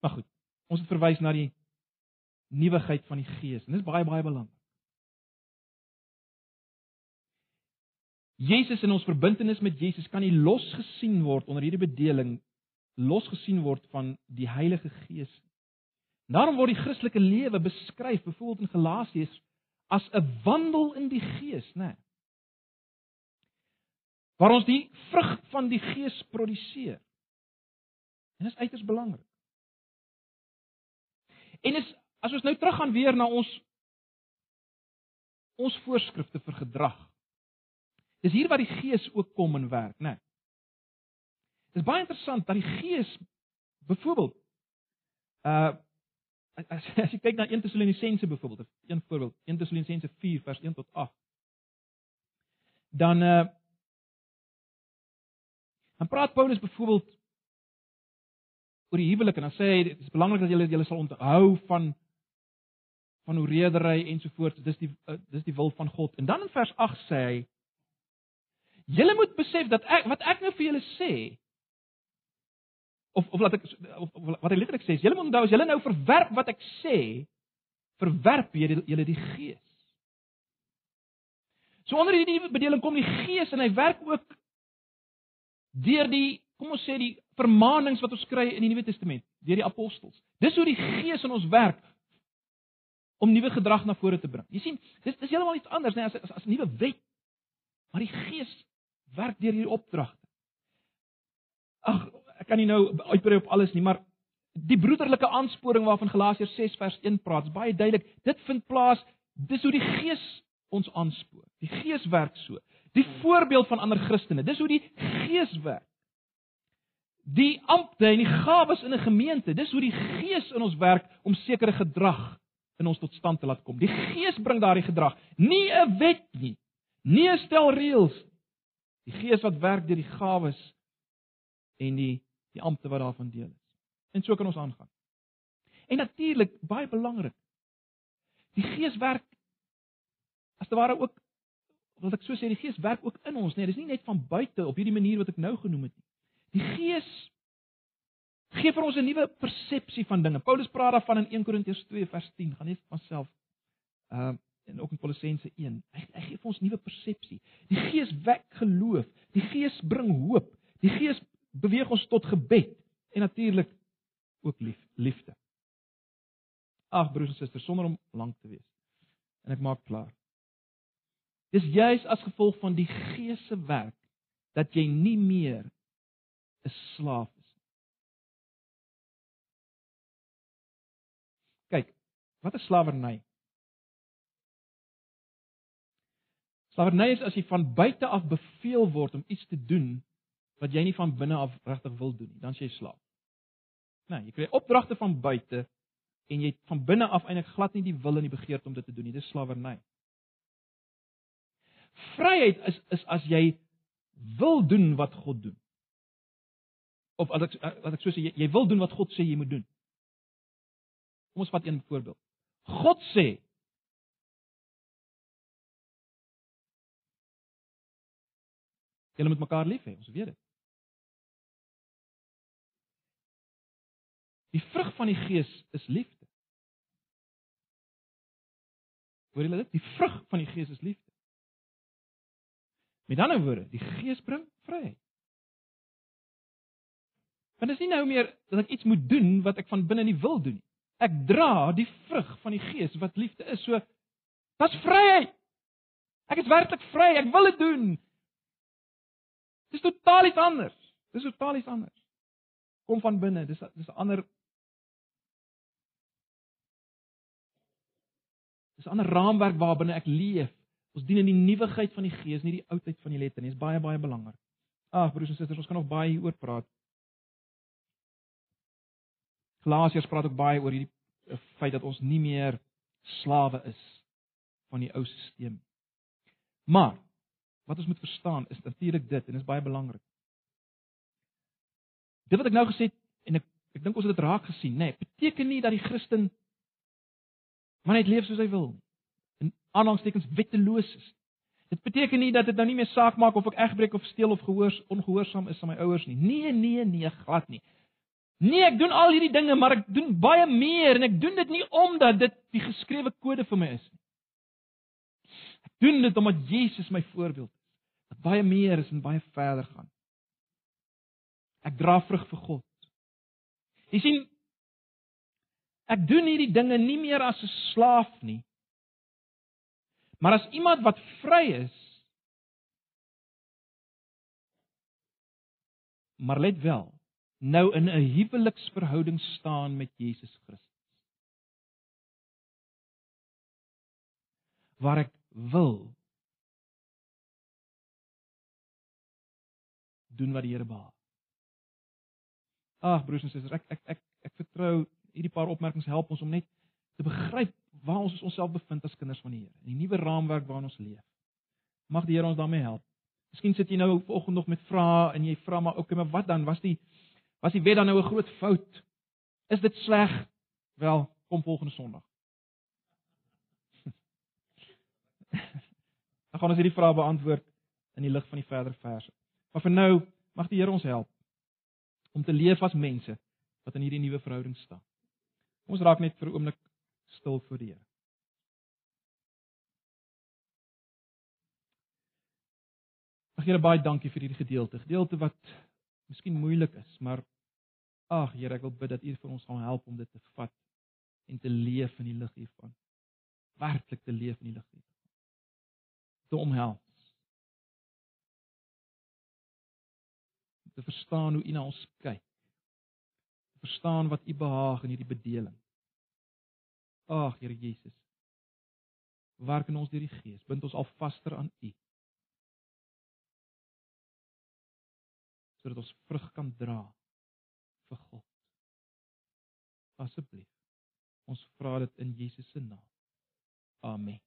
Maar goed, ons verwys na die nuwigheid van die Gees en dit is baie baie belangrik. Jesus in ons verbintenis met Jesus kan nie los gesien word onder hierdie bedeling los gesien word van die Heilige Gees. Daarom word die Christelike lewe beskryf byvoorbeeld in Galasiërs as 'n wandel in die Gees, né? Nee. Waar ons die vrug van die Gees produseer. En dit is uiters belangrik. En is as ons nou teruggaan weer na ons ons voorskrifte vir gedrag Dis hier waar die Gees ook kom en werk, né? Nee. Dis baie interessant dat die Gees byvoorbeeld uh as, as jy kyk na 1 Tessalonisense byvoorbeeld, een voorbeeld, 1 Tessalonisense 4 vers 1 tot 8. Dan uh dan praat Paulus byvoorbeeld oor die huwelik en dan sê hy dit is belangrik dat julle julle sal onthou van van hoe redery ensovoorts. Dis die uh, dis die wil van God. En dan in vers 8 sê hy julle moet besef dat ek wat ek nou vir julle sê of of laat ek of, of wat hy letterlik sê, julle moet onthou as julle nou verwerp wat ek sê, verwerp julle julle die gees. So onder hierdie bedeling kom die gees en hy werk ook deur die kom ons sê die vermaanings wat ons kry in die Nuwe Testament deur die apostels. Dis hoe die gees in ons werk om nuwe gedrag na vore te bring. Jy sien, dis dis heeltemal iets anders, nee, as as, as 'n nuwe wet. Maar die gees werk deur hierdie opdragte. Ag, ek kan nie nou uitbrei op alles nie, maar die broederlike aansporing waarvan Galasiërs 6 vers 1 praat, is baie duidelik. Dit vind plaas dis hoe die Gees ons aanspoor. Die Gees werk so. Die voorbeeld van ander Christene, dis hoe die Gees werk. Die ampte en die gawes in 'n gemeente, dis hoe die Gees in ons werk om sekere gedrag in ons tot stand te laat kom. Die Gees bring daardie gedrag, nie 'n wet nie, nie 'n stel reëls. Die Gees wat werk deur die gawes en die die ampte wat daarvan deel is. En so kan ons aangaan. En natuurlik, baie belangrik. Die Gees werk as te ware ook wat ek so sê, die Gees werk ook in ons, nee, dis nie net van buite op hierdie manier wat ek nou genoem het nie. Die Gees gee vir ons 'n nuwe persepsie van dinge. Paulus praat daarvan in 1 Korintiërs 2 vers 10, gaan net van self. Ehm uh, en ook in Kolossense 1. Hy, hy gee vir ons nuwe persepsie. Die Gees wek geloof. Die Gees bring hoop. Die Gees beweeg ons tot gebed en natuurlik ook lief, liefde. Ag broers en susters, sonder om lank te wees. En ek maak klaar. Dis juis as gevolg van die Gees se werk dat jy nie meer 'n slaaf is nie. Kyk, wat is slawerny? Slawerny is as jy van buite af beveel word om iets te doen wat jy nie van binne af regtig wil doen nie, dan jy slaap. Nee, jy kry opdragte van buite en jy van binne af eintlik glad nie die wil en die begeerte om dit te doen nie. Dis slawerny. Vryheid is is as jy wil doen wat God doen. Of as ek wat ek so sê jy, jy wil doen wat God sê jy moet doen. Kom ons vat een voorbeeld. God sê Julle moet mekaar lief hê, ons weet dit. Die vrug van die Gees is liefde. Hoor julle dit? Die vrug van die Gees is liefde. Met ander woorde, die Gees bring vryheid. Want dit is nie nou meer dat ek iets moet doen wat ek van binne nie wil doen nie. Ek dra die vrug van die Gees wat liefde is. So dit's vryheid. Ek is werklik vry. Ek wil dit doen. Dis totaal iets anders. Dis totaal iets anders. Kom van binne. Dis dis 'n ander Dis 'n ander raamwerk waarbinne ek leef. Ons dien in die nuwigheid van die Gees, nie die oudheid van die letter nie. Dit is baie baie belangrik. Ag broers en susters, ons kan nog baie hieroor praat. Galasiërs praat ook baie oor hierdie eh, feit dat ons nie meer slawe is van die ou stelsel. Maar wat ons moet verstaan is natuurlik dit en dit is baie belangrik. Dit wat ek nou gesê het en ek ek dink ons het dit raak gesien, nê, nee, beteken nie dat die Christen maar net leef soos hy wil en aanhangstekens wetteloos is. Dit beteken nie dat dit nou nie meer saak maak of ek egbreek of steel of gehoors ongehoorsaam is aan my ouers nie. Nee, nee, nee, glad nie. Nee, ek doen al hierdie dinge, maar ek doen baie meer en ek doen dit nie omdat dit die geskrewe kode vir my is nie. Ek doen dit omdat Jesus my voorbeeld is. Wat baie meer is en baie verder gaan. Ek dra vrug vir God. Jy sien, Ek doen hierdie dinge nie meer as 'n slaaf nie. Maar as iemand wat vry is. Maar let wel, nou in 'n huweliksverhouding staan met Jesus Christus. Waar ek wil doen wat die Here behaag. Ag broers en susters, ek ek ek ek vertrou hierdie paar opmerkings help ons om net te begryp waar ons onsself bevind as kinders van die Here, in die nuwe raamwerk waarin ons leef. Mag die Here ons daarmee help. Miskien sit jy nou vanoggend nog met vrae en jy vra maar okay, maar wat dan? Was die was die wet dan nou 'n groot fout? Is dit sleg? Wel, kom volgende Sondag. *laughs* Dan gaan ons hierdie vrae beantwoord in die lig van die verdere verse. Maar vir nou, mag die Here ons help om te leef as mense wat in hierdie nuwe verhouding staan. Ons raak net vir 'n oomblik stil voor die Here. Ag Here, baie dankie vir hierdie gedeelte. Gedeelte wat miskien moeilik is, maar ag Here, ek wil bid dat U vir ons gaan help om dit te vat en te leef in die lig hiervan. Werklik te leef in die lig hiervan. Te omhels. Te verstaan hoe U na ons kyk. Te verstaan wat U behaag in hierdie bedeling. Ag Here Jesus. Werk in ons deur die Gees, bind ons al vaster aan U. sodat ons vrug kan dra vir God. Asseblief. Ons vra dit in Jesus se naam. Amen.